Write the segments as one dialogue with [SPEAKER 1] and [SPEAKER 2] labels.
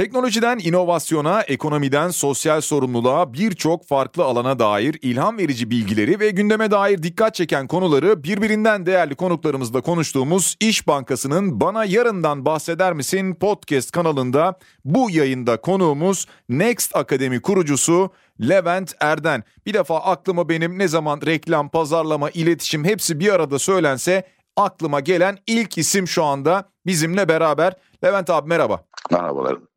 [SPEAKER 1] Teknolojiden inovasyona, ekonomiden sosyal sorumluluğa birçok farklı alana dair ilham verici bilgileri ve gündeme dair dikkat çeken konuları birbirinden değerli konuklarımızla konuştuğumuz İş Bankası'nın Bana Yarından Bahseder Misin podcast kanalında bu yayında konuğumuz Next Akademi kurucusu Levent Erden. Bir defa aklıma benim ne zaman reklam, pazarlama, iletişim hepsi bir arada söylense aklıma gelen ilk isim şu anda bizimle beraber. Levent abi merhaba.
[SPEAKER 2] Merhabalar.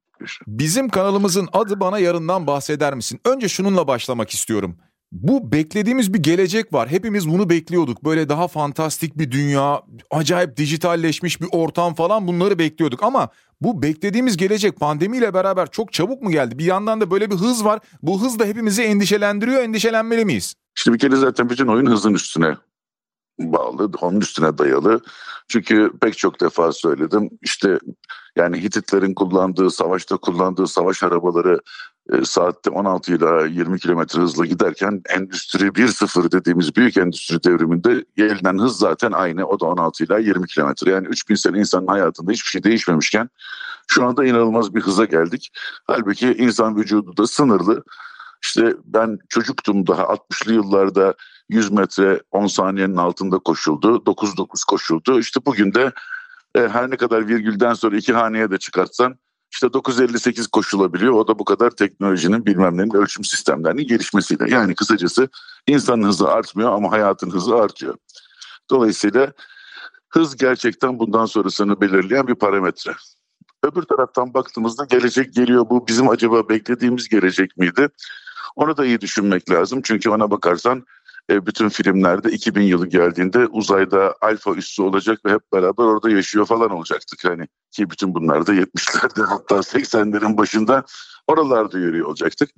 [SPEAKER 1] Bizim kanalımızın adı bana yarından bahseder misin? Önce şununla başlamak istiyorum. Bu beklediğimiz bir gelecek var. Hepimiz bunu bekliyorduk. Böyle daha fantastik bir dünya, acayip dijitalleşmiş bir ortam falan bunları bekliyorduk. Ama bu beklediğimiz gelecek pandemiyle beraber çok çabuk mu geldi? Bir yandan da böyle bir hız var. Bu hız da hepimizi endişelendiriyor. Endişelenmeli miyiz?
[SPEAKER 2] İşte bir kere zaten bütün oyun hızın üstüne bağlı, onun üstüne dayalı. Çünkü pek çok defa söyledim. İşte yani Hititlerin kullandığı, savaşta kullandığı savaş arabaları e, saatte 16 ile 20 kilometre hızla giderken Endüstri 1.0 dediğimiz büyük endüstri devriminde gelinen hız zaten aynı. O da 16 ile 20 kilometre. Yani 3000 sene insanın hayatında hiçbir şey değişmemişken şu anda inanılmaz bir hıza geldik. Halbuki insan vücudu da sınırlı. İşte ben çocuktum daha 60'lı yıllarda 100 metre 10 saniyenin altında koşuldu. 9-9 koşuldu. İşte bugün de e, her ne kadar virgülden sonra iki haneye de çıkartsan işte 9.58 koşulabiliyor. O da bu kadar teknolojinin bilmem nenin ölçüm sistemlerinin gelişmesiyle. Yani kısacası insanın hızı artmıyor ama hayatın hızı artıyor. Dolayısıyla hız gerçekten bundan sonrasını belirleyen bir parametre. Öbür taraftan baktığımızda gelecek geliyor. Bu bizim acaba beklediğimiz gelecek miydi? Onu da iyi düşünmek lazım. Çünkü ona bakarsan e, bütün filmlerde 2000 yılı geldiğinde uzayda alfa üssü olacak ve hep beraber orada yaşıyor falan olacaktık. Hani ki bütün bunlar da 70'lerde hatta 80'lerin başında oralarda yürüyor olacaktık.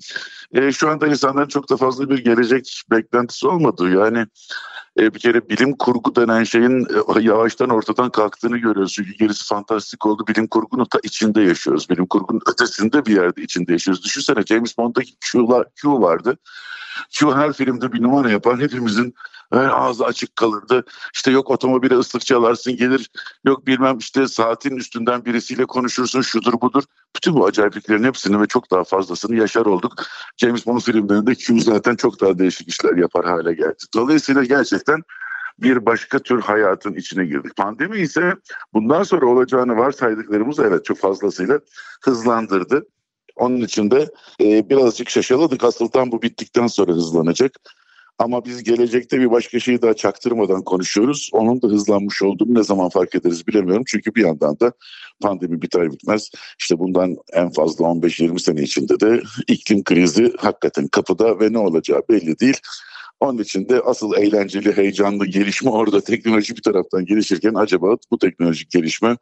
[SPEAKER 2] E, şu anda insanların çok da fazla bir gelecek beklentisi olmadı. Yani e, bir kere bilim kurgu denen şeyin e, yavaştan ortadan kalktığını görüyoruz. Çünkü gerisi fantastik oldu. Bilim kurgunun ta içinde yaşıyoruz. Bilim kurgunun ötesinde bir yerde içinde yaşıyoruz. Düşünsene James Bond'daki Q'lar, Q vardı. Q her filmde bir numara yapar. Hepimizin her ağzı açık kalırdı. İşte yok otomobile ıslık çalarsın gelir. Yok bilmem işte saatin üstünden birisiyle konuşursun şudur budur. Bütün bu acayipliklerin hepsini ve çok daha fazlasını yaşar olduk. James Bond filmlerinde Q zaten çok daha değişik işler yapar hale geldi. Dolayısıyla gerçekten bir başka tür hayatın içine girdik. Pandemi ise bundan sonra olacağını varsaydıklarımız evet çok fazlasıyla hızlandırdı. Onun için de e, birazcık şaşaladık. Asıl tam bu bittikten sonra hızlanacak. Ama biz gelecekte bir başka şeyi daha çaktırmadan konuşuyoruz. Onun da hızlanmış olduğunu ne zaman fark ederiz bilemiyorum. Çünkü bir yandan da pandemi biter bitmez. İşte bundan en fazla 15-20 sene içinde de iklim krizi hakikaten kapıda ve ne olacağı belli değil. Onun için de asıl eğlenceli, heyecanlı gelişme orada teknoloji bir taraftan gelişirken acaba bu teknolojik gelişme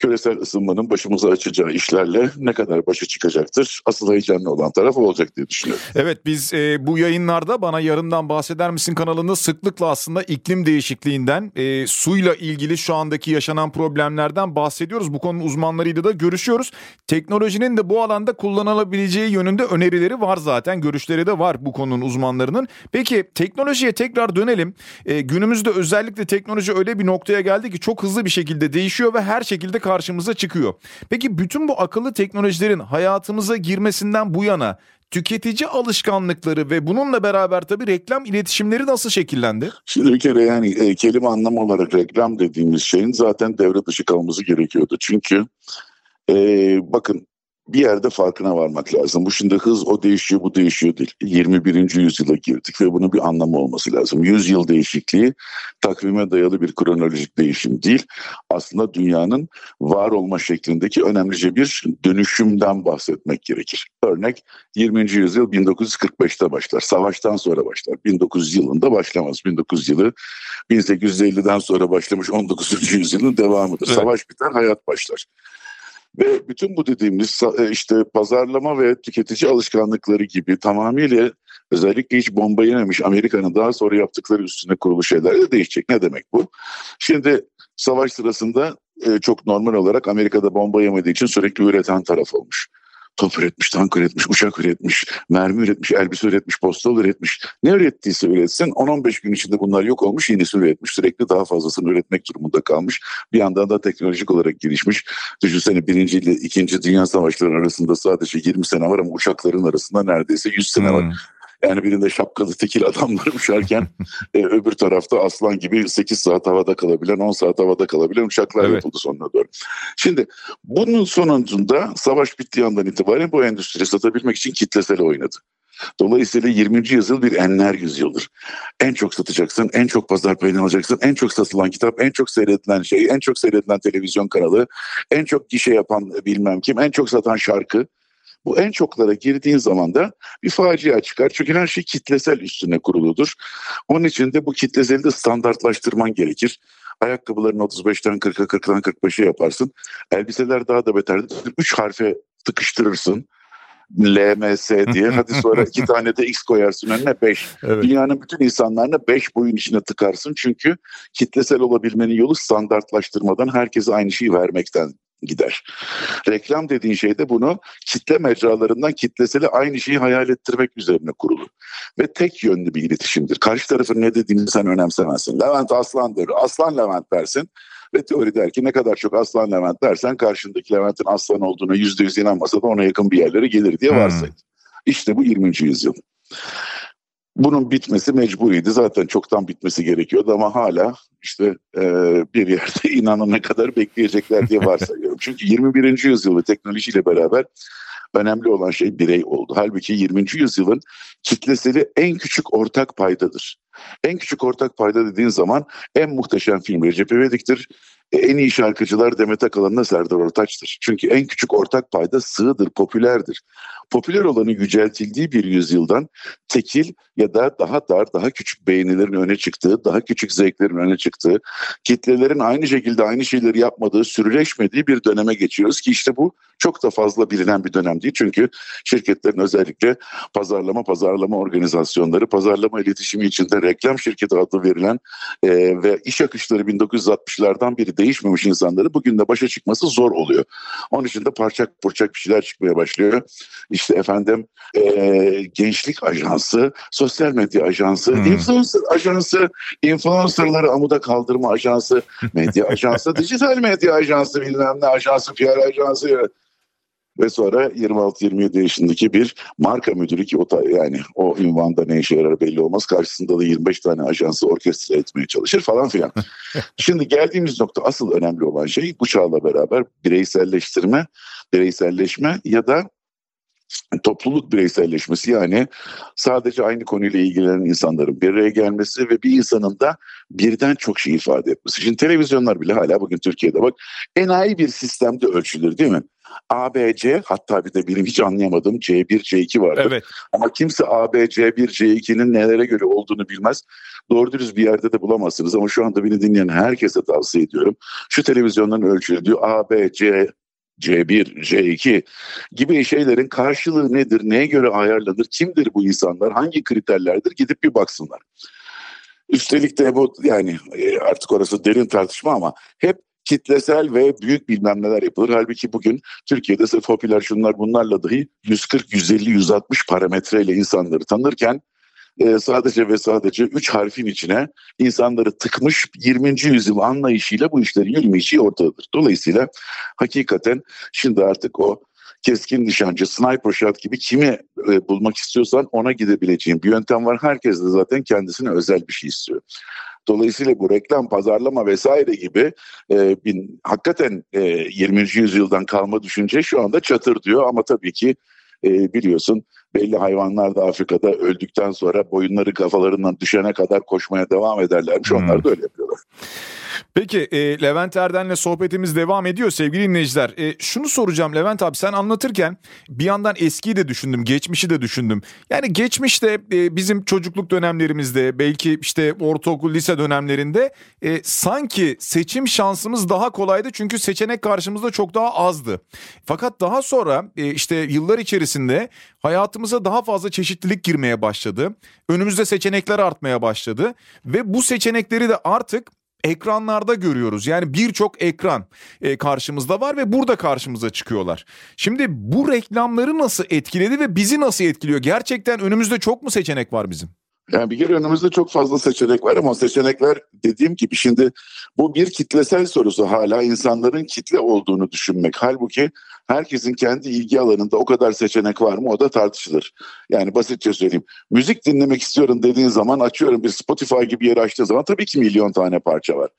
[SPEAKER 2] küresel ısınmanın başımıza açacağı işlerle ne kadar başa çıkacaktır? Asıl heyecanlı olan taraf olacak diye düşünüyorum.
[SPEAKER 1] Evet biz e, bu yayınlarda bana yarından bahseder misin kanalında sıklıkla aslında iklim değişikliğinden, e, suyla ilgili şu andaki yaşanan problemlerden bahsediyoruz. Bu konunun uzmanlarıyla da görüşüyoruz. Teknolojinin de bu alanda kullanılabileceği yönünde önerileri var zaten. Görüşleri de var bu konunun uzmanlarının. Peki teknolojiye tekrar dönelim. E, günümüzde özellikle teknoloji öyle bir noktaya geldi ki çok hızlı bir şekilde değişiyor ve her şekilde karşımıza çıkıyor. Peki bütün bu akıllı teknolojilerin hayatımıza girmesinden bu yana tüketici alışkanlıkları ve bununla beraber tabii reklam iletişimleri nasıl şekillendi?
[SPEAKER 2] Şimdi bir kere yani e, kelime anlamı olarak reklam dediğimiz şeyin zaten devre dışı kalması gerekiyordu. Çünkü e, bakın bir yerde farkına varmak lazım. Bu şimdi hız o değişiyor bu değişiyor değil. 21. yüzyıla girdik ve bunun bir anlamı olması lazım. Yüzyıl değişikliği takvime dayalı bir kronolojik değişim değil. Aslında dünyanın var olma şeklindeki önemlice bir dönüşümden bahsetmek gerekir. Örnek 20. yüzyıl 1945'te başlar. Savaştan sonra başlar. 1900 yılında başlamaz. 1900 yılı 1850'den sonra başlamış 19. yüzyılın devamıdır. Evet. Savaş biter hayat başlar. Ve bütün bu dediğimiz e, işte pazarlama ve tüketici alışkanlıkları gibi tamamıyla özellikle hiç bomba yememiş Amerika'nın daha sonra yaptıkları üstüne kurulu şeyler de değişecek. Ne demek bu? Şimdi savaş sırasında e, çok normal olarak Amerika'da bomba yemediği için sürekli üreten taraf olmuş. Top üretmiş, tank üretmiş, uçak üretmiş, mermi üretmiş, elbise üretmiş, postal üretmiş. Ne ürettiyse üretsin 10-15 gün içinde bunlar yok olmuş yenisini üretmiş. Sürekli daha fazlasını üretmek durumunda kalmış. Bir yandan da teknolojik olarak gelişmiş. Düşünsene birinci ile ikinci dünya savaşları arasında sadece 20 sene var ama uçakların arasında neredeyse 100 sene var. Yani birinde şapkalı tekil adamlar uçarken e, öbür tarafta aslan gibi 8 saat havada kalabilen 10 saat havada kalabilen uçaklar evet. yapıldı sonuna doğru. Şimdi bunun sonunda savaş bittiği andan itibaren bu endüstri satabilmek için kitlesel oynadı. Dolayısıyla 20. yüzyıl bir enler yüzyıldır. En çok satacaksın, en çok pazar payını alacaksın, en çok satılan kitap, en çok seyredilen şey, en çok seyredilen televizyon kanalı, en çok gişe yapan bilmem kim, en çok satan şarkı. Bu en çoklara girdiğin zaman da bir facia çıkar. Çünkü her şey kitlesel üstüne kuruludur. Onun için de bu kitleseli de standartlaştırman gerekir. Ayakkabılarını 35'ten 40'a 40'dan 45'e yaparsın. Elbiseler daha da beterdir. 3 harfe tıkıştırırsın. LMS diye. Hadi sonra iki tane de X koyarsın önüne 5. Evet. Dünyanın bütün insanlarına 5 boyun içine tıkarsın. Çünkü kitlesel olabilmenin yolu standartlaştırmadan herkese aynı şeyi vermekten gider. Reklam dediğin şey de bunu kitle mecralarından kitleseli aynı şeyi hayal ettirmek üzerine kurulu. Ve tek yönlü bir iletişimdir. Karşı tarafın ne dediğini sen önemsemezsin. Levent Aslan'dır. Aslan Levent dersin. Ve teori der ki ne kadar çok Aslan Levent dersen karşındaki Levent'in aslan olduğuna yüzde yüz inanmasa da ona yakın bir yerlere gelir diye varsaydı. Hmm. İşte bu 20. yüzyıl. Bunun bitmesi mecburiydi. Zaten çoktan bitmesi gerekiyordu ama hala işte e, bir yerde inanana kadar bekleyecekler diye varsayıyorum. Çünkü 21. yüzyıl ve teknolojiyle beraber önemli olan şey birey oldu. Halbuki 20. yüzyılın kitleseli en küçük ortak paydadır. En küçük ortak payda dediğin zaman en muhteşem film Recep İvedik'tir. En iyi şarkıcılar Demet Akalın'la Serdar Ortaç'tır. Çünkü en küçük ortak payda sığdır, popülerdir popüler olanı yüceltildiği bir yüzyıldan tekil ya da daha dar, daha küçük beğenilerin öne çıktığı, daha küçük zevklerin öne çıktığı, kitlelerin aynı şekilde aynı şeyleri yapmadığı, sürüleşmediği bir döneme geçiyoruz ki işte bu çok da fazla bilinen bir dönem değil. Çünkü şirketlerin özellikle pazarlama pazarlama organizasyonları, pazarlama iletişimi içinde reklam şirketi adı verilen e, ve iş akışları 1960'lardan biri değişmemiş insanları bugün de başa çıkması zor oluyor. Onun için de parçak parçak bir şeyler çıkmaya başlıyor işte efendim e, gençlik ajansı, sosyal medya ajansı, hmm. influencer ajansı, influencerları amuda kaldırma ajansı, medya ajansı, dijital medya ajansı bilmem ne ajansı, PR ajansı ve sonra 26-27 yaşındaki bir marka müdürü ki o da yani o ünvanda ne işe yarar belli olmaz. Karşısında da 25 tane ajansı orkestra etmeye çalışır falan filan. Şimdi geldiğimiz nokta asıl önemli olan şey bu çağla beraber bireyselleştirme, bireyselleşme ya da topluluk bireyselleşmesi yani sadece aynı konuyla ilgilenen insanların bir araya gelmesi ve bir insanın da birden çok şey ifade etmesi. Şimdi televizyonlar bile hala bugün Türkiye'de bak enayi bir sistemde ölçülür değil mi? ABC hatta bir de benim hiç anlayamadığım C1, C2 vardır. Evet. Ama kimse AB, C1, C2'nin nelere göre olduğunu bilmez. Doğru dürüst bir yerde de bulamazsınız ama şu anda beni dinleyen herkese tavsiye ediyorum. Şu televizyonların ölçüldüğü AB, C, C1, C2 gibi şeylerin karşılığı nedir, neye göre ayarlanır, kimdir bu insanlar, hangi kriterlerdir gidip bir baksınlar. Üstelik de bu yani e, artık orası derin tartışma ama hep kitlesel ve büyük bilmem neler yapılır. Halbuki bugün Türkiye'de sırf popüler şunlar bunlarla dahi 140, 150, 160 parametreyle insanları tanırken e, sadece ve sadece üç harfin içine insanları tıkmış 20. yüzyıl anlayışıyla bu işlerin yürümeyişi ortadadır. Dolayısıyla hakikaten şimdi artık o keskin nişancı, sniper shot gibi kimi e, bulmak istiyorsan ona gidebileceğin bir yöntem var. Herkes de zaten kendisine özel bir şey istiyor. Dolayısıyla bu reklam, pazarlama vesaire gibi e, bin, hakikaten e, 20. yüzyıldan kalma düşünce şu anda çatır diyor ama tabii ki e, biliyorsun belli hayvanlar da Afrika'da öldükten sonra boyunları kafalarından düşene kadar koşmaya devam ederlermiş. Hmm. Onlar da öyle yapıyorlar.
[SPEAKER 1] Peki e, Levent Erden'le sohbetimiz devam ediyor sevgili dinleyiciler. E, şunu soracağım Levent abi sen anlatırken bir yandan eskiyi de düşündüm, geçmişi de düşündüm. Yani geçmişte e, bizim çocukluk dönemlerimizde belki işte ortaokul, lise dönemlerinde e, sanki seçim şansımız daha kolaydı. Çünkü seçenek karşımızda çok daha azdı. Fakat daha sonra e, işte yıllar içerisinde hayatımıza daha fazla çeşitlilik girmeye başladı. Önümüzde seçenekler artmaya başladı ve bu seçenekleri de artık ekranlarda görüyoruz. Yani birçok ekran e, karşımızda var ve burada karşımıza çıkıyorlar. Şimdi bu reklamları nasıl etkiledi ve bizi nasıl etkiliyor? Gerçekten önümüzde çok mu seçenek var bizim?
[SPEAKER 2] Yani bir kere önümüzde çok fazla seçenek var ama seçenekler dediğim gibi şimdi bu bir kitlesel sorusu hala insanların kitle olduğunu düşünmek. Halbuki herkesin kendi ilgi alanında o kadar seçenek var mı o da tartışılır. Yani basitçe söyleyeyim müzik dinlemek istiyorum dediğin zaman açıyorum bir Spotify gibi yer açtığı zaman tabii ki milyon tane parça var.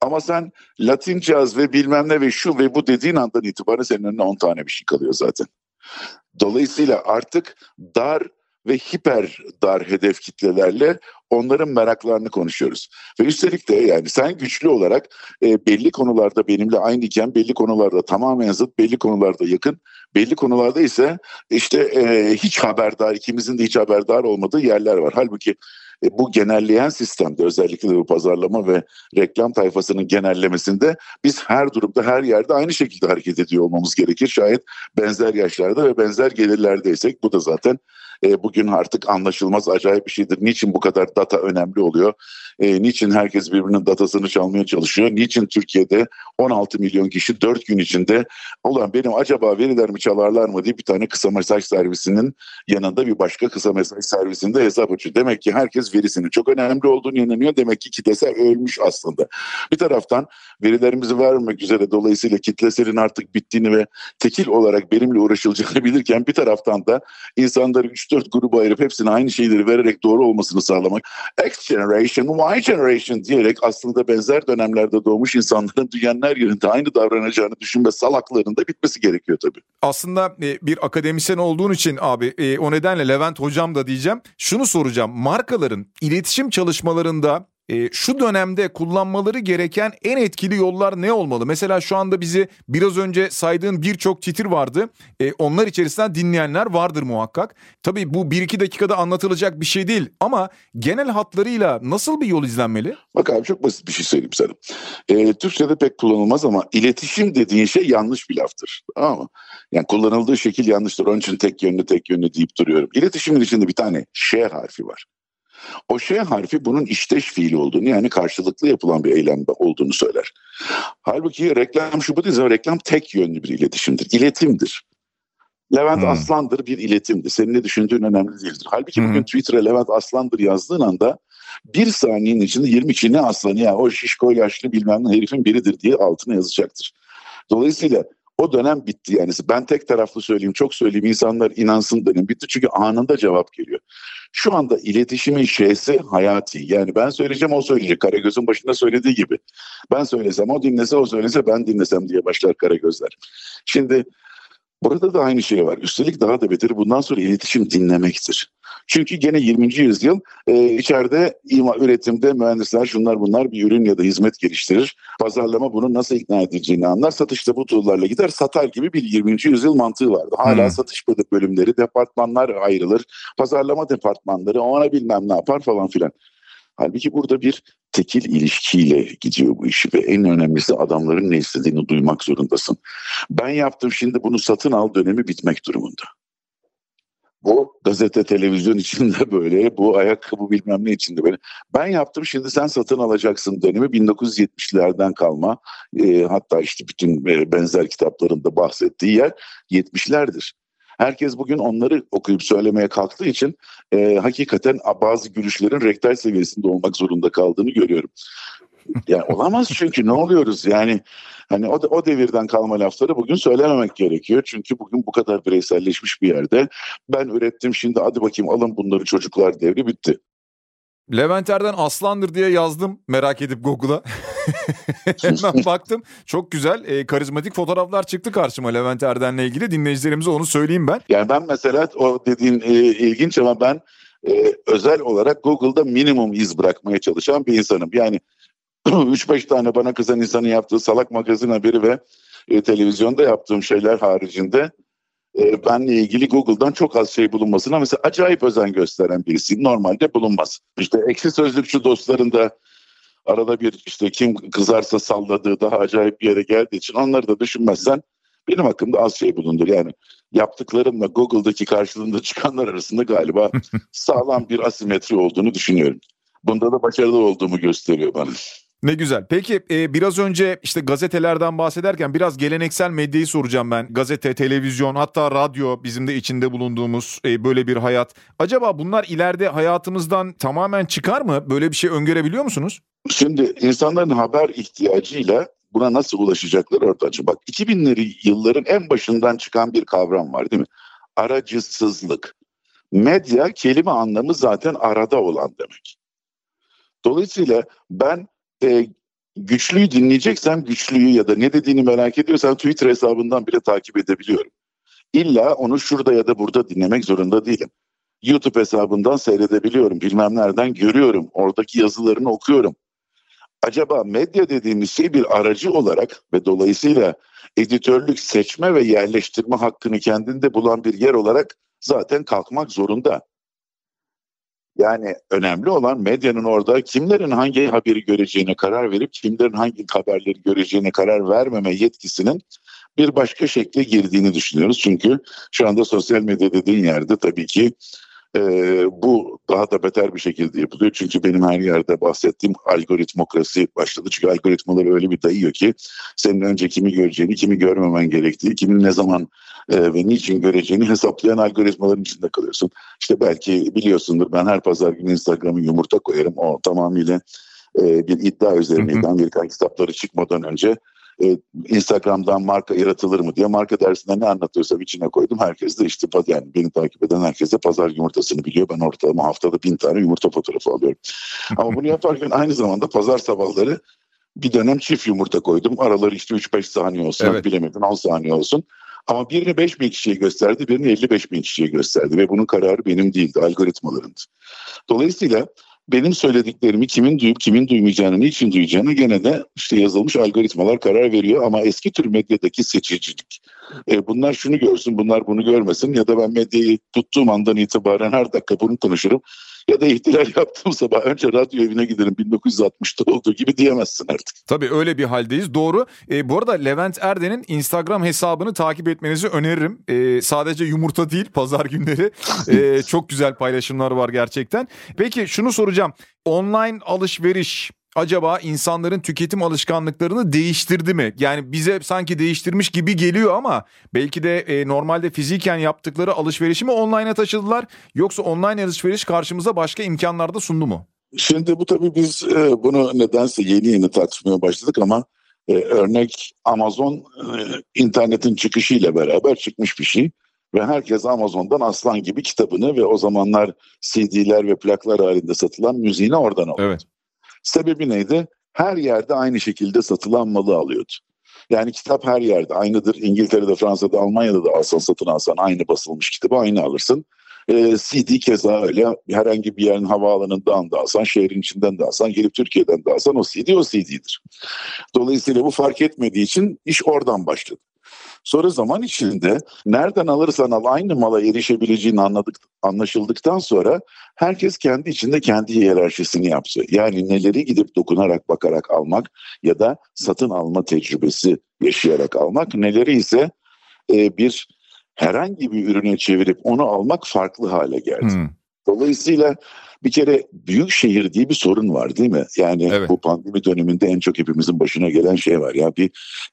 [SPEAKER 2] Ama sen Latin caz ve bilmem ne ve şu ve bu dediğin andan itibaren senin önüne 10 tane bir şey kalıyor zaten. Dolayısıyla artık dar ve hiper dar hedef kitlelerle onların meraklarını konuşuyoruz. Ve üstelik de yani sen güçlü olarak e, belli konularda benimle aynıyken belli konularda tamamen zıt, belli konularda yakın, belli konularda ise işte e, hiç haberdar, ikimizin de hiç haberdar olmadığı yerler var. Halbuki e, bu genelleyen sistemde özellikle bu pazarlama ve reklam tayfasının genellemesinde biz her durumda her yerde aynı şekilde hareket ediyor olmamız gerekir. Şayet benzer yaşlarda ve benzer gelirlerdeysek bu da zaten e, bugün artık anlaşılmaz acayip bir şeydir. Niçin bu kadar data önemli oluyor? E, niçin herkes birbirinin datasını çalmaya çalışıyor? Niçin Türkiye'de 16 milyon kişi 4 gün içinde olan benim acaba verilerimi çalarlar mı diye bir tane kısa mesaj servisinin yanında bir başka kısa mesaj servisinde hesap açıyor. Demek ki herkes verisinin çok önemli olduğunu inanıyor. Demek ki kitlesel ölmüş aslında. Bir taraftan verilerimizi vermek üzere dolayısıyla kitleselin artık bittiğini ve tekil olarak benimle uğraşılacağını bilirken bir taraftan da insanları 3-4 gruba ayırıp hepsine aynı şeyleri vererek doğru olmasını sağlamak. X generation, Y generation diyerek aslında benzer dönemlerde doğmuş insanların dünyanın her yerinde aynı davranacağını düşünme salaklarında bitmesi gerekiyor tabii.
[SPEAKER 1] Aslında e, bir akademisyen olduğun için abi e, o nedenle Levent hocam da diyeceğim. Şunu soracağım. Markaların iletişim çalışmalarında e, şu dönemde kullanmaları gereken en etkili yollar ne olmalı? Mesela şu anda bizi biraz önce saydığın birçok titir vardı. E, onlar içerisinden dinleyenler vardır muhakkak. Tabii bu bir iki dakikada anlatılacak bir şey değil ama genel hatlarıyla nasıl bir yol izlenmeli?
[SPEAKER 2] Bak abi çok basit bir şey söyleyeyim sana. E, Türkçe'de pek kullanılmaz ama iletişim dediğin şey yanlış bir laftır. Tamam mı? Yani kullanıldığı şekil yanlıştır. Onun için tek yönlü tek yönlü deyip duruyorum. İletişimin içinde bir tane Ş harfi var. O şey harfi bunun işteş fiili olduğunu yani karşılıklı yapılan bir eylemde olduğunu söyler. Halbuki reklam şu bu değil reklam tek yönlü bir iletişimdir. İletimdir. Levent hmm. Aslandır bir iletimdir. Senin ne düşündüğün önemli değildir. Halbuki hmm. bugün Twitter'a Levent Aslandır yazdığın anda bir saniyenin içinde 20 kişi ne aslanı ya o şişko yaşlı bilmem ne herifin biridir diye altına yazacaktır. Dolayısıyla o dönem bitti yani. Ben tek taraflı söyleyeyim, çok söyleyeyim insanlar inansın dönem bitti. Çünkü anında cevap geliyor. Şu anda iletişimin şeysi hayati. Yani ben söyleyeceğim o söyleyecek. Karagöz'ün başında söylediği gibi. Ben söylesem o dinlese o söylese ben dinlesem diye başlar Karagözler. Şimdi Burada da aynı şey var. Üstelik daha da beteri bundan sonra iletişim dinlemektir. Çünkü gene 20. yüzyıl e, içeride ima, üretimde mühendisler şunlar bunlar bir ürün ya da hizmet geliştirir. Pazarlama bunu nasıl ikna edeceğini anlar. Satışta bu tool'larla gider satar gibi bir 20. yüzyıl mantığı vardı. Hala hmm. satış bölümleri, departmanlar ayrılır. Pazarlama departmanları ona bilmem ne yapar falan filan. Halbuki burada bir tekil ilişkiyle gidiyor bu işi ve en önemlisi adamların ne istediğini duymak zorundasın. Ben yaptım şimdi bunu satın al dönemi bitmek durumunda. Bu gazete, televizyon içinde böyle, bu ayakkabı bilmem ne içinde böyle. Ben yaptım şimdi sen satın alacaksın dönemi 1970'lerden kalma. E, hatta işte bütün e, benzer kitaplarında bahsettiği yer 70'lerdir. Herkes bugün onları okuyup söylemeye kalktığı için e, hakikaten bazı gülüşlerin rektal seviyesinde olmak zorunda kaldığını görüyorum. Yani olamaz çünkü ne oluyoruz yani hani o, o devirden kalma lafları bugün söylememek gerekiyor. Çünkü bugün bu kadar bireyselleşmiş bir yerde ben ürettim şimdi hadi bakayım alın bunları çocuklar devri bitti.
[SPEAKER 1] Levent Erden aslandır diye yazdım merak edip Google'a. Hemen baktım. Çok güzel e, karizmatik fotoğraflar çıktı karşıma Levent Erden'le ilgili. Dinleyicilerimize onu söyleyeyim ben.
[SPEAKER 2] Yani ben mesela o dediğin e, ilginç ama ben e, özel olarak Google'da minimum iz bırakmaya çalışan bir insanım. Yani 3-5 tane bana kızan insanın yaptığı salak magazin haberi ve e, televizyonda yaptığım şeyler haricinde e, benle ilgili Google'dan çok az şey bulunmasına mesela acayip özen gösteren birisi. Normalde bulunmaz. İşte eksi sözlükçü dostlarında arada bir işte kim kızarsa salladığı daha acayip bir yere geldiği için onları da düşünmezsen benim hakkımda az şey bulundur. Yani yaptıklarımla Google'daki karşılığında çıkanlar arasında galiba sağlam bir asimetri olduğunu düşünüyorum. Bunda da başarılı olduğumu gösteriyor bana.
[SPEAKER 1] Ne güzel. Peki e, biraz önce işte gazetelerden bahsederken biraz geleneksel medyayı soracağım ben. Gazete, televizyon hatta radyo bizim de içinde bulunduğumuz e, böyle bir hayat. Acaba bunlar ileride hayatımızdan tamamen çıkar mı? Böyle bir şey öngörebiliyor musunuz?
[SPEAKER 2] Şimdi insanların haber ihtiyacıyla buna nasıl ulaşacaklar orada açı. Bak 2000'leri yılların en başından çıkan bir kavram var değil mi? Aracısızlık. Medya kelime anlamı zaten arada olan demek. Dolayısıyla ben e, güçlüyü dinleyeceksem güçlüyü ya da ne dediğini merak ediyorsam Twitter hesabından bile takip edebiliyorum. İlla onu şurada ya da burada dinlemek zorunda değilim. YouTube hesabından seyredebiliyorum. Bilmem nereden görüyorum. Oradaki yazılarını okuyorum. Acaba medya dediğimiz şey bir aracı olarak ve dolayısıyla editörlük seçme ve yerleştirme hakkını kendinde bulan bir yer olarak zaten kalkmak zorunda. Yani önemli olan medyanın orada kimlerin hangi haberi göreceğine karar verip kimlerin hangi haberleri göreceğine karar vermeme yetkisinin bir başka şekle girdiğini düşünüyoruz. Çünkü şu anda sosyal medya dediğin yerde tabii ki e, bu daha da beter bir şekilde yapılıyor. Çünkü benim her yerde bahsettiğim algoritmokrasi başladı. Çünkü algoritmaları öyle bir dayıyor ki senin önce kimi göreceğini, kimi görmemen gerektiği, kimin ne zaman e, ve niçin göreceğini hesaplayan algoritmaların içinde kalıyorsun. İşte belki biliyorsundur ben her pazar günü Instagram'a yumurta koyarım. O tamamıyla e, bir iddia üzerineydi. Amerikan kitapları çıkmadan önce e, Instagram'dan marka yaratılır mı diye marka dersinde ne anlatıyorsam içine koydum. Herkes de işte yani beni takip eden herkes de pazar yumurtasını biliyor. Ben ortalama haftada bin tane yumurta fotoğrafı alıyorum. Ama bunu yaparken aynı zamanda pazar sabahları bir dönem çift yumurta koydum. Araları işte 3-5 saniye olsun. Evet. Bilemedin 10 saniye olsun. Ama birini 5 bin kişiye gösterdi, birini 55 bin kişiye gösterdi ve bunun kararı benim değildi, algoritmalarındı. Dolayısıyla benim söylediklerimi kimin duyup kimin duymayacağını, niçin duyacağını gene de işte yazılmış algoritmalar karar veriyor. Ama eski tür medyadaki seçicilik. E, bunlar şunu görsün, bunlar bunu görmesin ya da ben medyayı tuttuğum andan itibaren her dakika bunu konuşurum ya da ihtilal yaptığım sabah önce radyo evine giderim 1960'ta olduğu gibi diyemezsin artık.
[SPEAKER 1] Tabii öyle bir haldeyiz doğru. E, bu arada Levent Erden'in Instagram hesabını takip etmenizi öneririm. E, sadece yumurta değil pazar günleri e, çok güzel paylaşımlar var gerçekten. Peki şunu soracağım. Online alışveriş acaba insanların tüketim alışkanlıklarını değiştirdi mi? Yani bize sanki değiştirmiş gibi geliyor ama belki de e, normalde fiziken yaptıkları alışverişi mi online'a taşıdılar yoksa online alışveriş karşımıza başka imkanlarda sundu mu?
[SPEAKER 2] Şimdi bu tabii biz e, bunu nedense yeni yeni tartışmaya başladık ama e, örnek Amazon e, internetin çıkışıyla beraber çıkmış bir şey ve herkes Amazon'dan aslan gibi kitabını ve o zamanlar CD'ler ve plaklar halinde satılan müziğini oradan alıyor. Evet. Sebebi neydi? Her yerde aynı şekilde satılan malı alıyordu. Yani kitap her yerde aynıdır. İngiltere'de, Fransa'da, Almanya'da da alsan satın alsan aynı basılmış kitabı aynı alırsın. Ee, CD keza öyle. Herhangi bir yerin havaalanından da alsan, şehrin içinden de alsan, gelip Türkiye'den de alsan o CD o CD'dir. Dolayısıyla bu fark etmediği için iş oradan başladı. Sonra zaman içinde nereden alırsan al aynı mala erişebileceğini anladık, anlaşıldıktan sonra herkes kendi içinde kendi hiyerarşisini yaptı. Yani neleri gidip dokunarak bakarak almak ya da satın alma tecrübesi yaşayarak almak, neleri ise e, bir herhangi bir ürüne çevirip onu almak farklı hale geldi. Hmm. Dolayısıyla bir kere büyük şehir diye bir sorun var değil mi? Yani evet. bu pandemi döneminde en çok hepimizin başına gelen şey var. Ya bir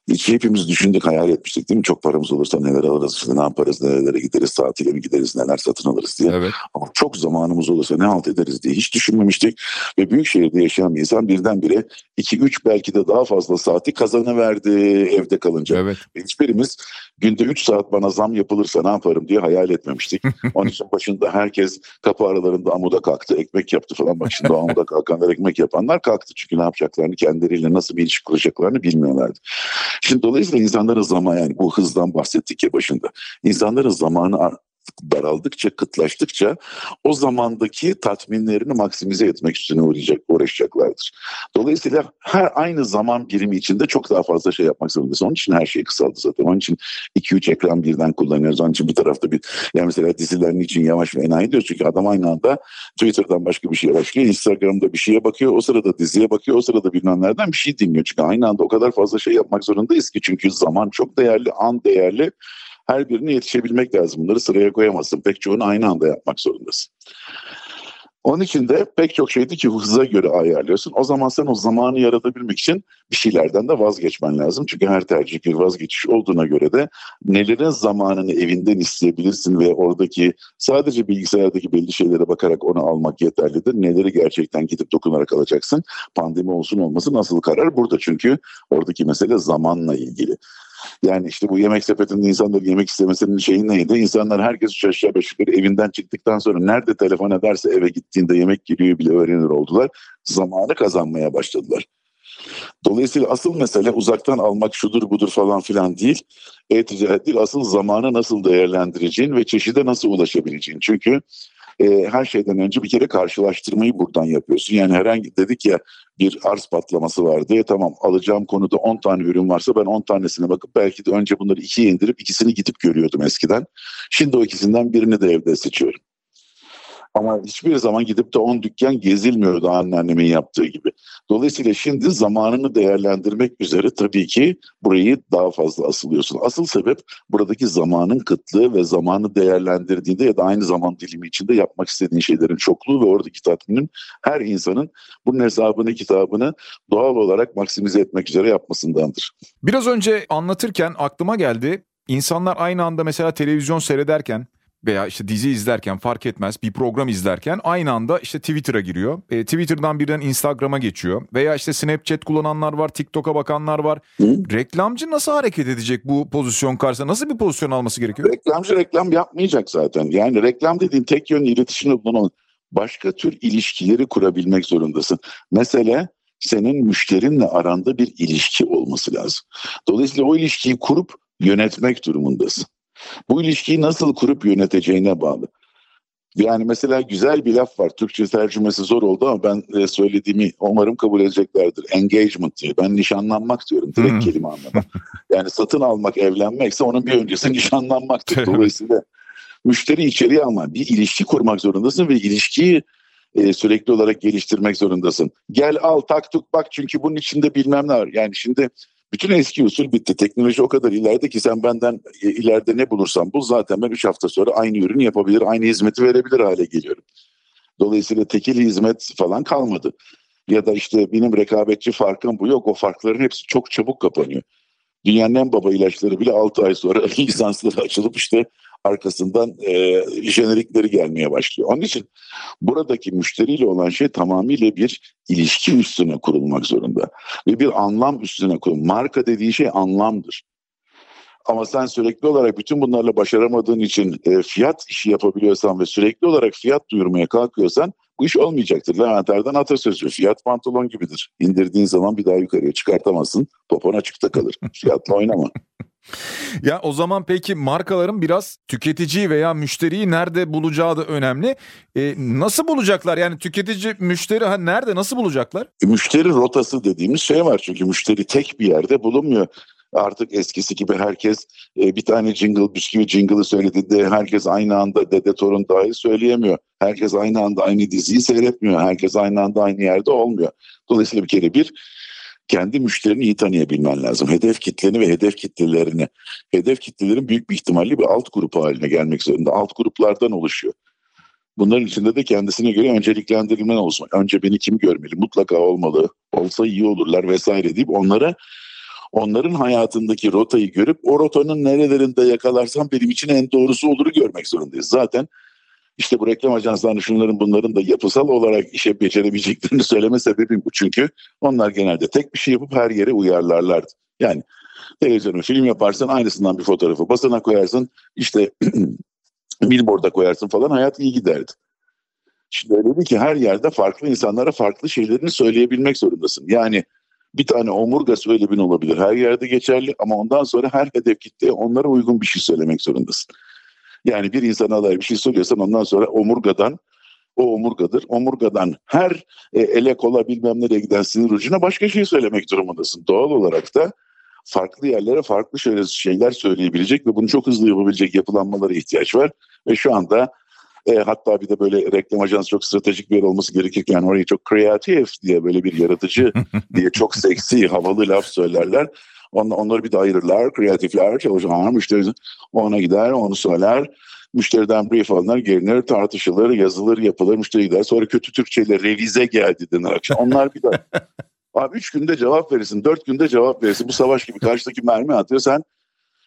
[SPEAKER 2] hiç hepimiz düşündük, hayal etmiştik değil mi? Çok paramız olursa neler alırız, işte ne yaparız, nerelere gideriz, tatile mi gideriz, neler satın alırız diye. Evet. Ama çok zamanımız olursa ne halt ederiz diye hiç düşünmemiştik. Ve büyük şehirde yaşayan bir insan birdenbire 2-3 belki de daha fazla saati kazanıverdi evde kalınca. Evet. Hiçbirimiz günde 3 saat bana zam yapılırsa ne yaparım diye hayal etmemiştik. Onun için başında herkes kapı aralarında amuda kalktı, ekmek yaptı falan. Bak şimdi amuda kalkanlar ekmek yapanlar kalktı. Çünkü ne yapacaklarını, kendileriyle nasıl bir ilişki kuracaklarını bilmiyorlardı. Şimdi dolayısıyla insanların zaman yani bu hızdan bahsettik ya başında. İnsanların zamanı daraldıkça, kıtlaştıkça o zamandaki tatminlerini maksimize etmek üstüne uğrayacak, uğraşacaklardır. Dolayısıyla her aynı zaman birimi içinde çok daha fazla şey yapmak zorundayız. Onun için her şey kısaldı zaten. Onun için 2-3 ekran birden kullanıyoruz. Onun için bir tarafta bir, yani mesela diziler için yavaş ve enayi diyoruz. Çünkü adam aynı anda Twitter'dan başka bir şeye başlıyor. Instagram'da bir şeye bakıyor. O sırada diziye bakıyor. O sırada bilmem nereden bir şey dinliyor. Çünkü aynı anda o kadar fazla şey yapmak zorundayız ki. Çünkü zaman çok değerli, an değerli her birine yetişebilmek lazım. Bunları sıraya koyamazsın. Pek çoğunu aynı anda yapmak zorundasın. Onun için de pek çok şeydi ki hıza göre ayarlıyorsun. O zaman sen o zamanı yaratabilmek için bir şeylerden de vazgeçmen lazım. Çünkü her tercih bir vazgeçiş olduğuna göre de nelerin zamanını evinden isteyebilirsin ve oradaki sadece bilgisayardaki belli şeylere bakarak onu almak yeterlidir. Neleri gerçekten gidip dokunarak alacaksın. Pandemi olsun olmasın nasıl karar burada çünkü oradaki mesele zamanla ilgili. Yani işte bu yemek sepetinde insanlar yemek istemesinin şeyi neydi? İnsanlar herkes üç aşağı beş yukarı evinden çıktıktan sonra nerede telefon ederse eve gittiğinde yemek geliyor bile öğrenir oldular. Zamanı kazanmaya başladılar. Dolayısıyla asıl mesele uzaktan almak şudur budur falan filan değil. E-ticaret değil asıl zamanı nasıl değerlendireceğin ve çeşide nasıl ulaşabileceğin. Çünkü e, her şeyden önce bir kere karşılaştırmayı buradan yapıyorsun. Yani herhangi dedik ya bir arz patlaması var diye tamam alacağım konuda 10 tane ürün varsa ben 10 tanesine bakıp belki de önce bunları ikiye indirip ikisini gidip görüyordum eskiden. Şimdi o ikisinden birini de evde seçiyorum. Ama hiçbir zaman gidip de 10 dükkan gezilmiyordu anneannemin yaptığı gibi. Dolayısıyla şimdi zamanını değerlendirmek üzere tabii ki burayı daha fazla asılıyorsun. Asıl sebep buradaki zamanın kıtlığı ve zamanı değerlendirdiğinde ya da aynı zaman dilimi içinde yapmak istediğin şeylerin çokluğu ve oradaki tatminin her insanın bunun hesabını kitabını doğal olarak maksimize etmek üzere yapmasındandır.
[SPEAKER 1] Biraz önce anlatırken aklıma geldi. İnsanlar aynı anda mesela televizyon seyrederken veya işte dizi izlerken fark etmez bir program izlerken aynı anda işte Twitter'a giriyor. E, Twitter'dan birden Instagram'a geçiyor. Veya işte Snapchat kullananlar var, TikTok'a bakanlar var. Hı? Reklamcı nasıl hareket edecek bu pozisyon karşısında? Nasıl bir pozisyon alması gerekiyor?
[SPEAKER 2] Reklamcı reklam yapmayacak zaten. Yani reklam dediğin tek yönlü iletişim bunun başka tür ilişkileri kurabilmek zorundasın. Mesela senin müşterinle aranda bir ilişki olması lazım. Dolayısıyla o ilişkiyi kurup yönetmek durumundasın. Bu ilişkiyi nasıl kurup yöneteceğine bağlı. Yani mesela güzel bir laf var. Türkçe tercümesi zor oldu ama ben e, söylediğimi umarım kabul edeceklerdir. Engagement diyor. Ben nişanlanmak diyorum direkt kelime anlamda. Yani satın almak, evlenmekse onun bir öncesi nişanlanmaktır. Dolayısıyla müşteri içeriye alma. Bir ilişki kurmak zorundasın ve ilişkiyi e, sürekli olarak geliştirmek zorundasın. Gel al tak tuk bak çünkü bunun içinde bilmem ne var. Yani şimdi bütün eski usul bitti. Teknoloji o kadar ileride ki sen benden e, ileride ne bulursan bul zaten ben 3 hafta sonra aynı ürünü yapabilir, aynı hizmeti verebilir hale geliyorum. Dolayısıyla tekil hizmet falan kalmadı. Ya da işte benim rekabetçi farkım bu yok. O farkların hepsi çok çabuk kapanıyor. Dünyanın en baba ilaçları bile 6 ay sonra lisansları açılıp işte arkasından e, jenerikleri gelmeye başlıyor. Onun için buradaki müşteriyle olan şey tamamıyla bir ilişki üstüne kurulmak zorunda. Ve bir anlam üstüne kurulmak. Marka dediği şey anlamdır. Ama sen sürekli olarak bütün bunlarla başaramadığın için e, fiyat işi yapabiliyorsan ve sürekli olarak fiyat duyurmaya kalkıyorsan bu iş olmayacaktır. Levent Erden atasözü fiyat pantolon gibidir. İndirdiğin zaman bir daha yukarıya çıkartamazsın. Popon açıkta kalır. Fiyatla oynama.
[SPEAKER 1] Ya o zaman peki markaların biraz tüketiciyi veya müşteriyi nerede bulacağı da önemli. E, nasıl bulacaklar? Yani tüketici müşteri ha nerede nasıl bulacaklar?
[SPEAKER 2] E, müşteri rotası dediğimiz şey var çünkü müşteri tek bir yerde bulunmuyor. Artık eskisi gibi herkes e, bir tane jingle bisküvi jingle'ı söylediğinde herkes aynı anda Dede Torun dahil söyleyemiyor. Herkes aynı anda aynı diziyi seyretmiyor. Herkes aynı anda aynı yerde olmuyor. Dolayısıyla bir kere bir kendi müşterini iyi tanıyabilmen lazım. Hedef kitleni ve hedef kitlelerini. Hedef kitlelerin büyük bir ihtimalle bir alt grup haline gelmek zorunda. Alt gruplardan oluşuyor. Bunların içinde de kendisine göre önceliklendirilmen olsun. Önce beni kim görmeli? Mutlaka olmalı. Olsa iyi olurlar vesaire deyip onlara onların hayatındaki rotayı görüp o rotanın nerelerinde yakalarsam benim için en doğrusu oluru görmek zorundayız. Zaten işte bu reklam ajanslarının şunların bunların da yapısal olarak işe becerebileceklerini söyleme sebebim bu. Çünkü onlar genelde tek bir şey yapıp her yere uyarlarlardı. Yani televizyonu film yaparsan aynısından bir fotoğrafı basına koyarsın işte billboard'a koyarsın falan hayat iyi giderdi. Şimdi öyle ki her yerde farklı insanlara farklı şeylerini söyleyebilmek zorundasın. Yani bir tane omurga söylemin olabilir. Her yerde geçerli ama ondan sonra her hedef kitleye onlara uygun bir şey söylemek zorundasın. Yani bir insana dair bir şey söylüyorsan ondan sonra omurgadan o omurgadır. Omurgadan her e, ele kola bilmem nereye giden sinir ucuna başka şey söylemek durumundasın. Doğal olarak da farklı yerlere farklı şeyler söyleyebilecek ve bunu çok hızlı yapabilecek yapılanmalara ihtiyaç var. Ve şu anda e, hatta bir de böyle reklam ajansı çok stratejik bir yer olması gerekirken orayı çok kreatif diye böyle bir yaratıcı diye çok seksi havalı laf söylerler. On, onları bir de ayırırlar. Kreatifler çalışanlar müşteri ona gider onu söyler. Müşteriden brief alınır, gelinir, tartışılır, yazılır, yapılır, müşteri gider. Sonra kötü Türkçeyle revize geldi denir akşam. Onlar bir de Abi üç günde cevap verirsin, dört günde cevap verirsin. Bu savaş gibi karşıdaki mermi atıyor. Sen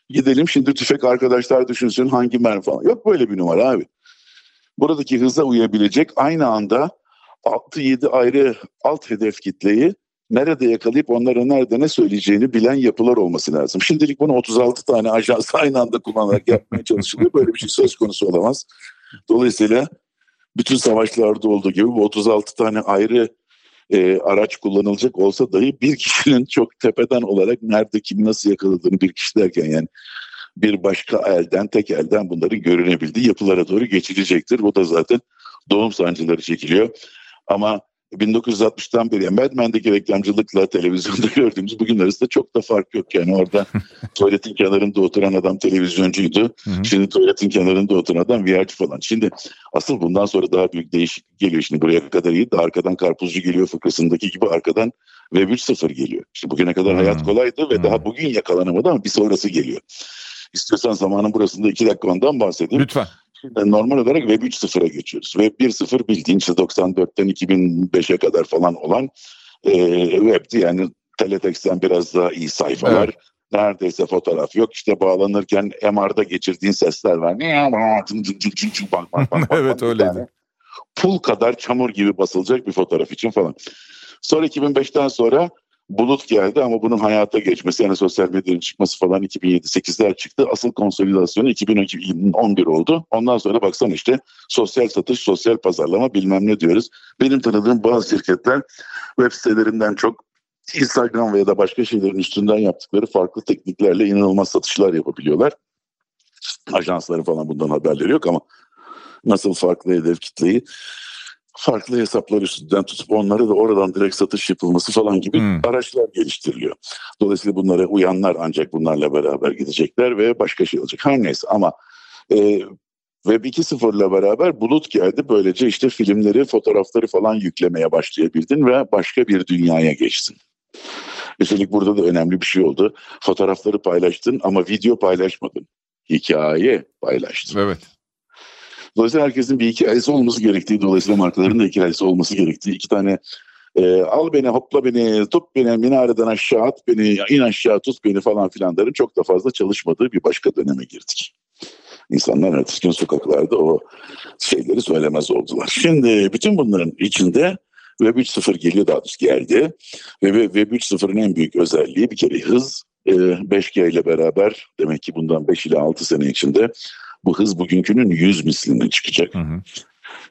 [SPEAKER 2] gidelim şimdi tüfek arkadaşlar düşünsün hangi mermi falan. Yok böyle bir numara abi. Buradaki hıza uyabilecek aynı anda 6-7 ayrı alt hedef kitleyi nerede yakalayıp onlara nerede ne söyleyeceğini bilen yapılar olması lazım. Şimdilik bunu 36 tane ajans aynı anda kullanarak yapmaya çalışılıyor. Böyle bir şey söz konusu olamaz. Dolayısıyla bütün savaşlarda olduğu gibi bu 36 tane ayrı e, araç kullanılacak olsa dahi bir kişinin çok tepeden olarak nerede kim nasıl yakaladığını bir kişi derken yani bir başka elden tek elden bunların görünebildiği yapılara doğru geçilecektir. Bu da zaten doğum sancıları çekiliyor. Ama 1960'tan beri yani Mad Men'deki reklamcılıkla televizyonda gördüğümüz bugün arasında çok da fark yok. Yani orada tuvaletin kenarında oturan adam televizyoncuydu. Şimdi tuvaletin kenarında oturan adam VR'ci falan. Şimdi asıl bundan sonra daha büyük değişiklik geliyor. Şimdi buraya kadar iyi de arkadan karpuzcu geliyor fıkrasındaki gibi arkadan Web 3.0 geliyor. İşte bugüne kadar hayat kolaydı ve daha bugün yakalanamadı ama bir sonrası geliyor. İstiyorsan zamanın burasında iki dakika ondan bahsedeyim.
[SPEAKER 1] Lütfen.
[SPEAKER 2] Şimdi normal olarak Web 3.0'a geçiyoruz. Web 1.0 bildiğin işte 94'ten 2005'e kadar falan olan e, web'ti. Yani teletext'ten biraz daha iyi sayfalar. Evet. Neredeyse fotoğraf yok. İşte bağlanırken MR'da geçirdiğin sesler var.
[SPEAKER 1] evet öyleydi.
[SPEAKER 2] Pul kadar çamur gibi basılacak bir fotoğraf için falan. Sonra 2005'ten sonra bulut geldi ama bunun hayata geçmesi yani sosyal medyanın çıkması falan 2007-8'ler çıktı. Asıl konsolidasyonu 2011 oldu. Ondan sonra baksana işte sosyal satış, sosyal pazarlama bilmem ne diyoruz. Benim tanıdığım bazı şirketler web sitelerinden çok Instagram veya da başka şeylerin üstünden yaptıkları farklı tekniklerle inanılmaz satışlar yapabiliyorlar. Ajansları falan bundan haberleri yok ama nasıl farklı hedef kitleyi farklı hesaplar üstünden tutup onları da oradan direkt satış yapılması falan gibi hmm. araçlar geliştiriliyor. Dolayısıyla bunlara uyanlar ancak bunlarla beraber gidecekler ve başka şey olacak. Her neyse ama e, Web 2.0 ile beraber bulut geldi. Böylece işte filmleri, fotoğrafları falan yüklemeye başlayabildin ve başka bir dünyaya geçtin. Üstelik burada da önemli bir şey oldu. Fotoğrafları paylaştın ama video paylaşmadın. Hikaye paylaştın.
[SPEAKER 1] Evet.
[SPEAKER 2] Dolayısıyla herkesin bir hikayesi olması gerektiği, dolayısıyla markaların da hikayesi olması gerektiği iki tane e, al beni hopla beni tut beni minareden aşağı at beni in aşağı tut beni falan filanların çok da fazla çalışmadığı bir başka döneme girdik. İnsanlar gün sokaklarda o şeyleri söylemez oldular. Şimdi bütün bunların içinde Web 3.0 geliyor daha doğrusu geldi. Ve Web 3.0'ın en büyük özelliği bir kere hız. 5G e, ile beraber demek ki bundan 5 ile 6 sene içinde bu hız bugünkünün 100 misline çıkacak. Hı hı.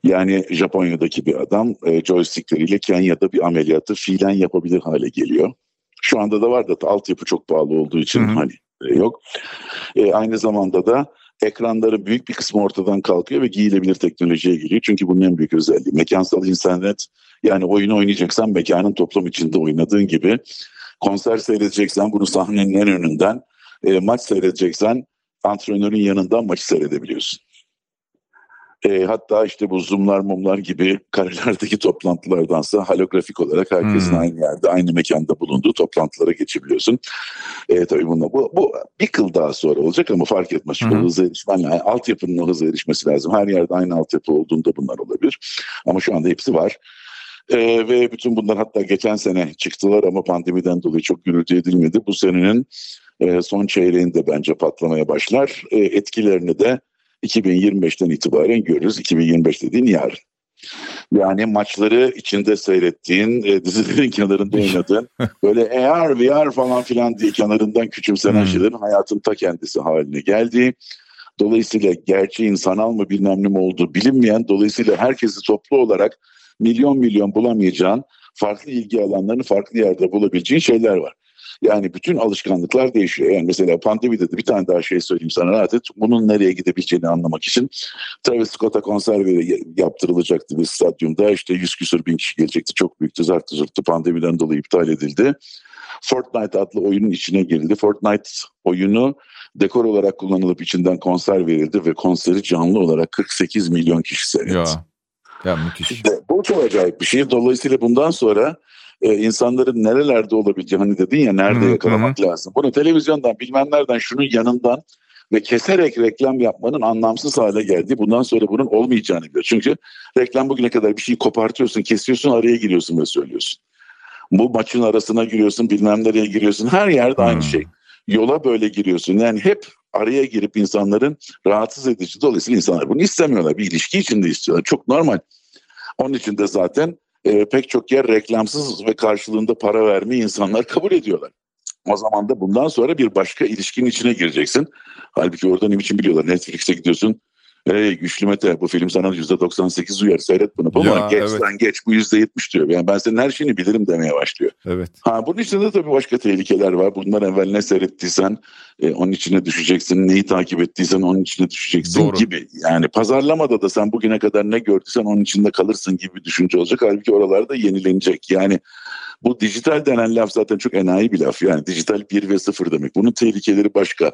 [SPEAKER 2] Yani Japonya'daki bir adam e, joystickleriyle Kenya'da bir ameliyatı fiilen yapabilir hale geliyor. Şu anda da var da altyapı çok pahalı olduğu için hı hı. hani e, yok. E, aynı zamanda da ekranların büyük bir kısmı ortadan kalkıyor ve giyilebilir teknolojiye giriyor. Çünkü bunun en büyük özelliği mekansal internet yani oyunu oynayacaksan mekanın toplum içinde oynadığın gibi konser seyredeceksen bunu sahnenin en önünden e, maç seyredeceksen antrenörün yanından maçı seyredebiliyorsun. E, hatta işte bu zoomlar mumlar gibi karelerdeki toplantılardansa holografik olarak herkesin hmm. aynı yerde aynı mekanda bulunduğu toplantılara geçebiliyorsun. E, tabii bunlar, bu, bu bir kıl daha sonra olacak ama fark etmez. Hmm. hızlı erişmen, yani altyapının o hızlı erişmesi lazım. Her yerde aynı altyapı olduğunda bunlar olabilir. Ama şu anda hepsi var. E, ve bütün bunlar hatta geçen sene çıktılar ama pandemiden dolayı çok gürültü edilmedi. Bu senenin e, son çeyreğinde bence patlamaya başlar. E, etkilerini de 2025'ten itibaren görürüz. 2025 dediğin yarın. Yani maçları içinde seyrettiğin, e, dizilerin kenarında oynadığın, böyle AR, VR falan filan diye kenarından küçümsenen hmm. şeylerin hayatın ta kendisi haline geldiği. Dolayısıyla gerçeğin sanal mı bilmem ne mi olduğu bilinmeyen, dolayısıyla herkesi toplu olarak milyon milyon bulamayacağın, farklı ilgi alanlarını farklı yerde bulabileceğin şeyler var. Yani bütün alışkanlıklar değişiyor. Yani mesela pandemide de bir tane daha şey söyleyeyim sana Rahat Bunun nereye gidebileceğini anlamak için Travis Scott'a konser yaptırılacaktı bir stadyumda. İşte 100 küsur bin kişi gelecekti. Çok büyüktü. Zartı zırtı pandemiden dolayı iptal edildi. Fortnite adlı oyunun içine girildi. Fortnite oyunu dekor olarak kullanılıp içinden konser verildi ve konseri canlı olarak 48 milyon kişi seyretti.
[SPEAKER 1] Ya, ya müthiş.
[SPEAKER 2] İşte bu çok acayip bir şey. Dolayısıyla bundan sonra e, insanların nerelerde olabileceği hani dedin ya nerede hı, yakalamak lazım. Bunu televizyondan bilmem nereden şunun yanından ve keserek reklam yapmanın anlamsız hale geldi. Bundan sonra bunun olmayacağını biliyor. Çünkü reklam bugüne kadar bir şeyi kopartıyorsun, kesiyorsun, araya giriyorsun ve söylüyorsun. Bu maçın arasına giriyorsun, bilmem nereye giriyorsun. Her yerde hmm. aynı şey. Yola böyle giriyorsun. Yani hep araya girip insanların rahatsız edici. Dolayısıyla insanlar bunu istemiyorlar. Bir ilişki içinde istiyorlar. Çok normal. Onun için de zaten e, pek çok yer reklamsız ve karşılığında para vermeyi insanlar kabul ediyorlar. O zaman da bundan sonra bir başka ilişkinin içine gireceksin. Halbuki orada ne için biliyorlar. Netflix'e gidiyorsun. Ey güçlü Mete bu film sana %98 uyar seyret bunu. Ama ya, geç evet. lan geç bu %70 diyor. Yani ben senin her şeyini bilirim demeye başlıyor.
[SPEAKER 1] Evet.
[SPEAKER 2] Ha bunun içinde tabii başka tehlikeler var. Bundan evvel ne seyrettiysen e, onun içine düşeceksin. Neyi takip ettiysen onun içine düşeceksin Doğru. gibi. Yani pazarlamada da sen bugüne kadar ne gördüysen onun içinde kalırsın gibi bir düşünce olacak. Halbuki oralarda yenilenecek. Yani bu dijital denen laf zaten çok enayi bir laf. Yani dijital 1 ve 0 demek. Bunun tehlikeleri başka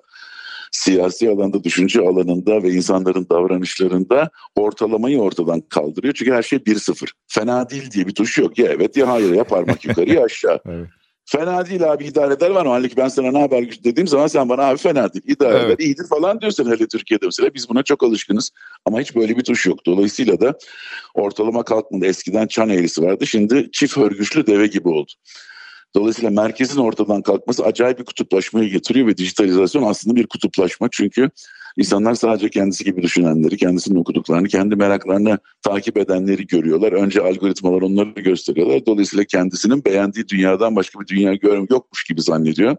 [SPEAKER 2] siyasi alanda, düşünce alanında ve insanların davranışlarında ortalamayı ortadan kaldırıyor. Çünkü her şey 1-0. Fena değil diye bir tuş yok. Ya evet ya hayır ya parmak yukarı ya aşağı. evet. Fena değil abi idare eder var mı? Halbuki ben sana ne haber dediğim zaman sen bana abi fena değil idare evet. eder iyidir falan diyorsun hele Türkiye'de mesela biz buna çok alışkınız ama hiç böyle bir tuş yok. Dolayısıyla da ortalama kalkmadı eskiden çan eğrisi vardı şimdi çift hörgüçlü deve gibi oldu. Dolayısıyla merkezin ortadan kalkması acayip bir kutuplaşmaya getiriyor ve dijitalizasyon aslında bir kutuplaşma. Çünkü insanlar sadece kendisi gibi düşünenleri, kendisinin okuduklarını, kendi meraklarını takip edenleri görüyorlar. Önce algoritmalar onları gösteriyorlar. Dolayısıyla kendisinin beğendiği dünyadan başka bir dünya görüm yokmuş gibi zannediyor.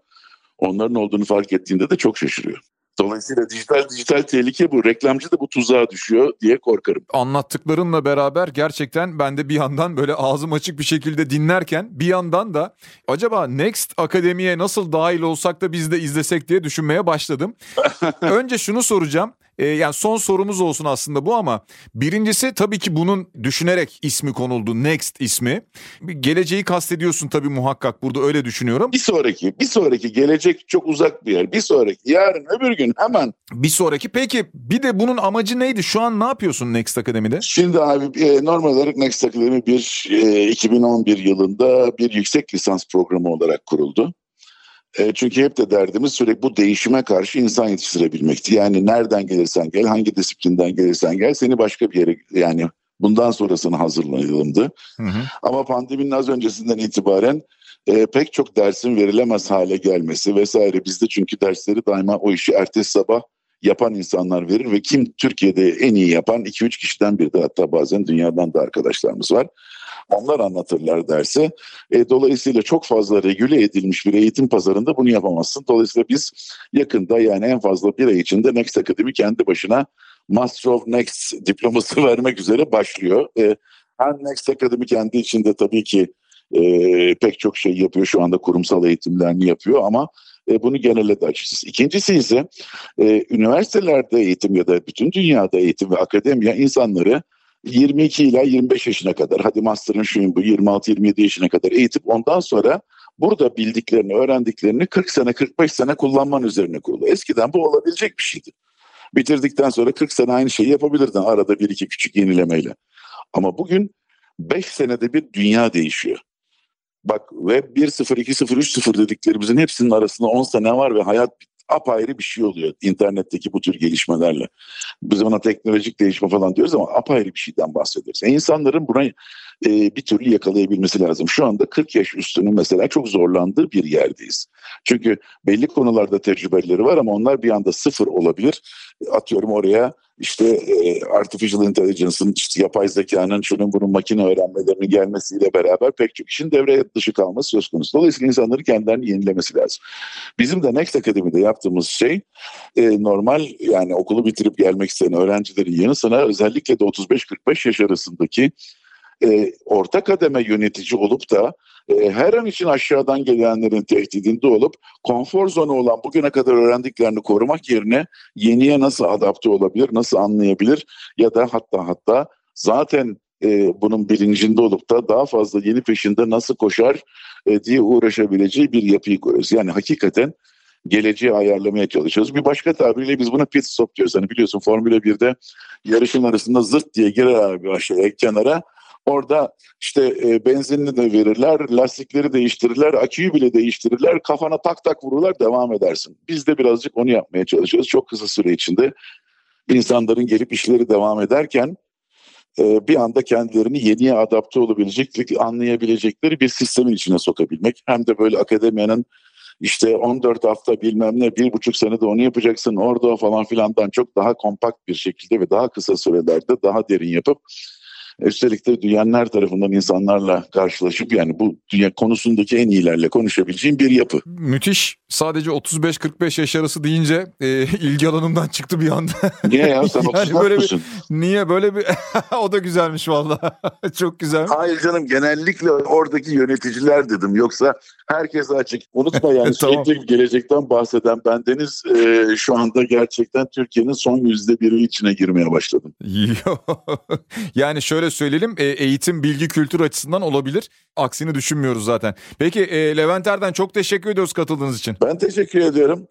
[SPEAKER 2] Onların olduğunu fark ettiğinde de çok şaşırıyor. Dolayısıyla dijital dijital tehlike bu. Reklamcı da bu tuzağa düşüyor diye korkarım.
[SPEAKER 1] Anlattıklarınla beraber gerçekten ben de bir yandan böyle ağzım açık bir şekilde dinlerken bir yandan da acaba Next Akademi'ye nasıl dahil olsak da biz de izlesek diye düşünmeye başladım. Önce şunu soracağım. E, yani son sorumuz olsun aslında bu ama birincisi tabii ki bunun düşünerek ismi konuldu. Next ismi. Geleceği kastediyorsun tabii muhakkak burada öyle düşünüyorum.
[SPEAKER 2] Bir sonraki, bir sonraki gelecek çok uzak bir yer. Bir sonraki, yarın, öbür gün hemen.
[SPEAKER 1] Bir sonraki. Peki bir de bunun amacı neydi? Şu an ne yapıyorsun Next Akademi'de?
[SPEAKER 2] Şimdi abi e, normal olarak Next Akademi bir e, 2011 yılında bir yüksek lisans programı olarak kuruldu. E, çünkü hep de derdimiz sürekli bu değişime karşı insan yetiştirebilmekti. Yani nereden gelirsen gel, hangi disiplinden gelirsen gel seni başka bir yere yani bundan sonrasını hazırlanıldı. Hı hı. Ama pandeminin az öncesinden itibaren e, pek çok dersin verilemez hale gelmesi vesaire bizde çünkü dersleri daima o işi ertesi sabah yapan insanlar verir ve kim Türkiye'de en iyi yapan 2-3 kişiden biri de hatta bazen dünyadan da arkadaşlarımız var. Onlar anlatırlar derse. E, dolayısıyla çok fazla regüle edilmiş bir eğitim pazarında bunu yapamazsın. Dolayısıyla biz yakında yani en fazla bir ay içinde Next Academy kendi başına Master of Next diploması vermek üzere başlıyor. E, hem Next Academy kendi içinde tabii ki e, pek çok şey yapıyor. Şu anda kurumsal eğitimlerini yapıyor ama e, bunu genelde açacağız. İkincisi ise e, üniversitelerde eğitim ya da bütün dünyada eğitim ve akademiya insanları 22 ila 25 yaşına kadar hadi master'ın şuyun bu 26-27 yaşına kadar eğitip ondan sonra burada bildiklerini, öğrendiklerini 40 sene 45 sene kullanman üzerine kurulu. Eskiden bu olabilecek bir şeydi. Bitirdikten sonra 40 sene aynı şeyi yapabilirdin arada bir iki küçük yenilemeyle. Ama bugün 5 senede bir dünya değişiyor. Bak ve 1-0, 2-0, 3-0 dediklerimizin hepsinin arasında 10 sene var ve hayat apayrı bir şey oluyor internetteki bu tür gelişmelerle. Biz ona teknolojik değişme falan diyoruz ama apayrı bir şeyden bahsediyoruz. E insanların buna e, bir türlü yakalayabilmesi lazım. Şu anda 40 yaş üstünün mesela çok zorlandığı bir yerdeyiz. Çünkü belli konularda tecrübeleri var ama onlar bir anda sıfır olabilir. Atıyorum oraya işte e, artificial intelligence'ın işte yapay zekanın şunun bunun makine öğrenmelerinin gelmesiyle beraber pek çok işin devre dışı kalması söz konusu. Dolayısıyla insanları kendilerini yenilemesi lazım. Bizim de Next Academy'de yaptığımız şey e, normal yani okulu bitirip gelmek isteyen öğrencilerin yanı sıra özellikle de 35-45 yaş arasındaki e, orta kademe yönetici olup da e, her an için aşağıdan gelenlerin tehdidinde olup konfor zonu olan bugüne kadar öğrendiklerini korumak yerine yeniye nasıl adapte olabilir, nasıl anlayabilir ya da hatta hatta zaten e, bunun bilincinde olup da daha fazla yeni peşinde nasıl koşar e, diye uğraşabileceği bir yapıyı kuruyoruz. Yani hakikaten geleceği ayarlamaya çalışıyoruz. Bir başka tabirle biz buna pit stop diyoruz. Hani biliyorsun Formula 1'de yarışın arasında zırt diye girer abi aşağıya kenara Orada işte e, benzinini de verirler, lastikleri değiştirirler, aküyü bile değiştirirler, kafana tak tak vururlar devam edersin. Biz de birazcık onu yapmaya çalışıyoruz. Çok kısa süre içinde insanların gelip işleri devam ederken e, bir anda kendilerini yeniye adapte olabilecek, anlayabilecekleri bir sistemin içine sokabilmek. Hem de böyle akademiyanın işte 14 hafta bilmem ne bir buçuk senede onu yapacaksın orada falan filandan çok daha kompakt bir şekilde ve daha kısa sürelerde daha derin yapıp Üstelik de dünyanın tarafından insanlarla karşılaşıp yani bu dünya konusundaki en iyilerle konuşabileceğim bir yapı.
[SPEAKER 1] Müthiş. Sadece 35-45 yaş arası deyince e, ilgi alanımdan çıktı bir anda.
[SPEAKER 2] Niye ya sen yani böyle
[SPEAKER 1] bir, Niye böyle bir o da güzelmiş valla. Çok güzel.
[SPEAKER 2] Hayır canım genellikle oradaki yöneticiler dedim. Yoksa herkes açık. Unutma yani tamam. sürekli gelecekten bahseden bendeniz e, şu anda gerçekten Türkiye'nin son yüzde biri içine girmeye başladım.
[SPEAKER 1] yani şöyle söyleyelim e, eğitim, bilgi, kültür açısından olabilir. Aksini düşünmüyoruz zaten. Peki e, Levent Erden çok teşekkür ediyoruz katıldığınız için.
[SPEAKER 2] Ben teşekkür ediyorum.